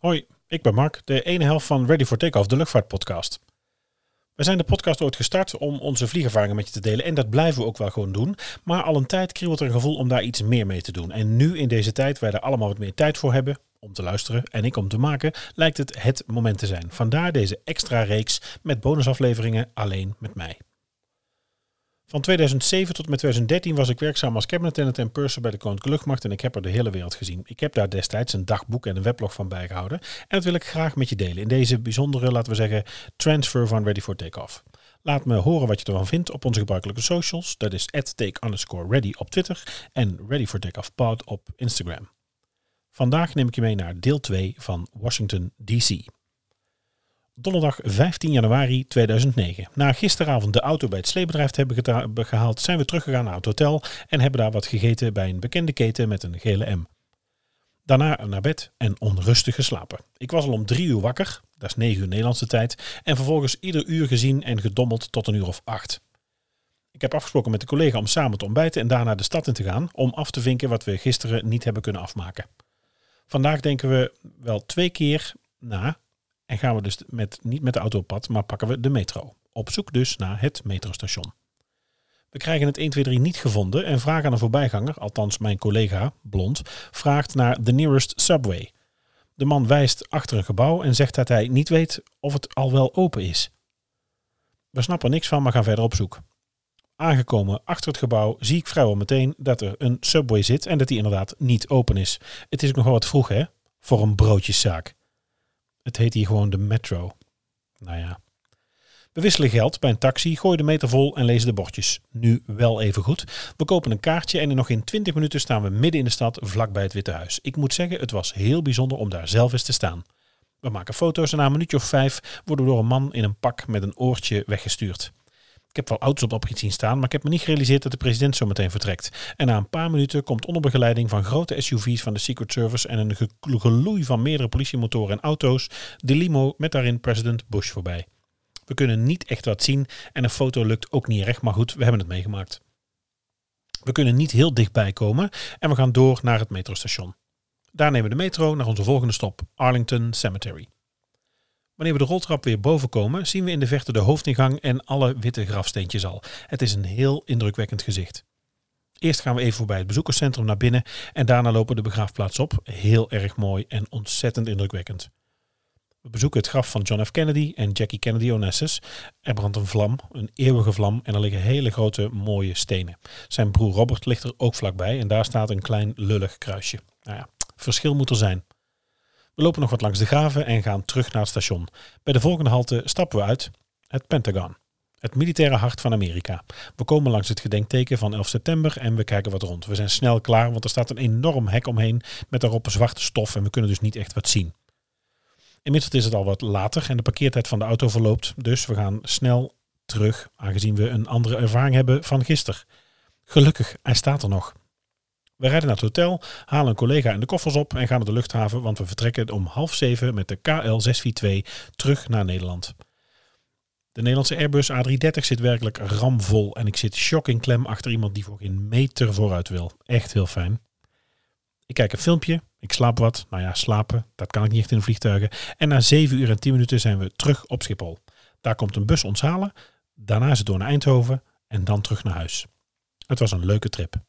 Hoi, ik ben Mark, de ene helft van Ready for Takeoff, de luchtvaartpodcast. We zijn de podcast ooit gestart om onze vliegervaringen met je te delen en dat blijven we ook wel gewoon doen. Maar al een tijd kriebelt er een gevoel om daar iets meer mee te doen. En nu in deze tijd, wij er allemaal wat meer tijd voor hebben, om te luisteren en ik om te maken, lijkt het het moment te zijn. Vandaar deze extra reeks met bonusafleveringen alleen met mij. Van 2007 tot met 2013 was ik werkzaam als cabinet en purser bij de Koninklijke Luchtmacht en ik heb er de hele wereld gezien. Ik heb daar destijds een dagboek en een weblog van bijgehouden en dat wil ik graag met je delen in deze bijzondere, laten we zeggen, transfer van Ready for Takeoff. Laat me horen wat je ervan vindt op onze gebruikelijke socials. Dat is take op Twitter en Ready for Takeoff pod op Instagram. Vandaag neem ik je mee naar deel 2 van Washington DC. Donderdag 15 januari 2009. Na gisteravond de auto bij het sleebedrijf te hebben gehaald, zijn we teruggegaan naar het hotel en hebben daar wat gegeten bij een bekende keten met een gele M. Daarna naar bed en onrustig geslapen. Ik was al om drie uur wakker, dat is 9 uur Nederlandse tijd, en vervolgens ieder uur gezien en gedommeld tot een uur of acht. Ik heb afgesproken met de collega om samen te ontbijten en daarna de stad in te gaan om af te vinken wat we gisteren niet hebben kunnen afmaken. Vandaag denken we wel twee keer na en gaan we dus met, niet met de auto op pad, maar pakken we de metro. Op zoek dus naar het metrostation. We krijgen het 123 niet gevonden en vragen aan een voorbijganger, althans mijn collega, blond, vraagt naar the nearest subway. De man wijst achter een gebouw en zegt dat hij niet weet of het al wel open is. We snappen niks van, maar gaan verder op zoek. Aangekomen achter het gebouw zie ik vrijwel meteen dat er een subway zit en dat die inderdaad niet open is. Het is ook nog wel wat vroeg hè, voor een broodjeszaak. Het heet hier gewoon de metro. Nou ja. We wisselen geld bij een taxi, gooien de meter vol en lezen de bordjes. Nu wel even goed. We kopen een kaartje en in nog in 20 minuten staan we midden in de stad, vlakbij het Witte Huis. Ik moet zeggen, het was heel bijzonder om daar zelf eens te staan. We maken foto's en na een minuutje of vijf worden we door een man in een pak met een oortje weggestuurd. Ik heb wel auto's op oprit zien staan, maar ik heb me niet gerealiseerd dat de president zo meteen vertrekt. En na een paar minuten komt onder begeleiding van grote SUV's van de Secret Service en een geloei van meerdere politiemotoren en auto's de limo met daarin president Bush voorbij. We kunnen niet echt wat zien en een foto lukt ook niet recht, maar goed, we hebben het meegemaakt. We kunnen niet heel dichtbij komen en we gaan door naar het metrostation. Daar nemen we de metro naar onze volgende stop, Arlington Cemetery. Wanneer we de roltrap weer boven komen, zien we in de verte de hoofdingang en alle witte grafsteentjes al. Het is een heel indrukwekkend gezicht. Eerst gaan we even voorbij het bezoekerscentrum naar binnen en daarna lopen de begraafplaats op. Heel erg mooi en ontzettend indrukwekkend. We bezoeken het graf van John F. Kennedy en Jackie Kennedy Onassis. Er brandt een vlam, een eeuwige vlam, en er liggen hele grote mooie stenen. Zijn broer Robert ligt er ook vlakbij en daar staat een klein lullig kruisje. Nou ja, verschil moet er zijn. We lopen nog wat langs de graven en gaan terug naar het station. Bij de volgende halte stappen we uit het Pentagon. Het militaire hart van Amerika. We komen langs het gedenkteken van 11 september en we kijken wat rond. We zijn snel klaar, want er staat een enorm hek omheen met daarop zwarte stof en we kunnen dus niet echt wat zien. Inmiddels is het al wat later en de parkeertijd van de auto verloopt, dus we gaan snel terug, aangezien we een andere ervaring hebben van gisteren. Gelukkig, hij staat er nog. We rijden naar het hotel, halen een collega in de koffers op en gaan naar de luchthaven, want we vertrekken om half zeven met de KL642 terug naar Nederland. De Nederlandse Airbus A330 zit werkelijk ramvol en ik zit shocking klem achter iemand die voor geen meter vooruit wil. Echt heel fijn. Ik kijk een filmpje, ik slaap wat. Nou ja, slapen, dat kan ik niet echt in vliegtuigen. En na 7 uur en 10 minuten zijn we terug op Schiphol. Daar komt een bus ons halen, daarna het door naar Eindhoven en dan terug naar huis. Het was een leuke trip.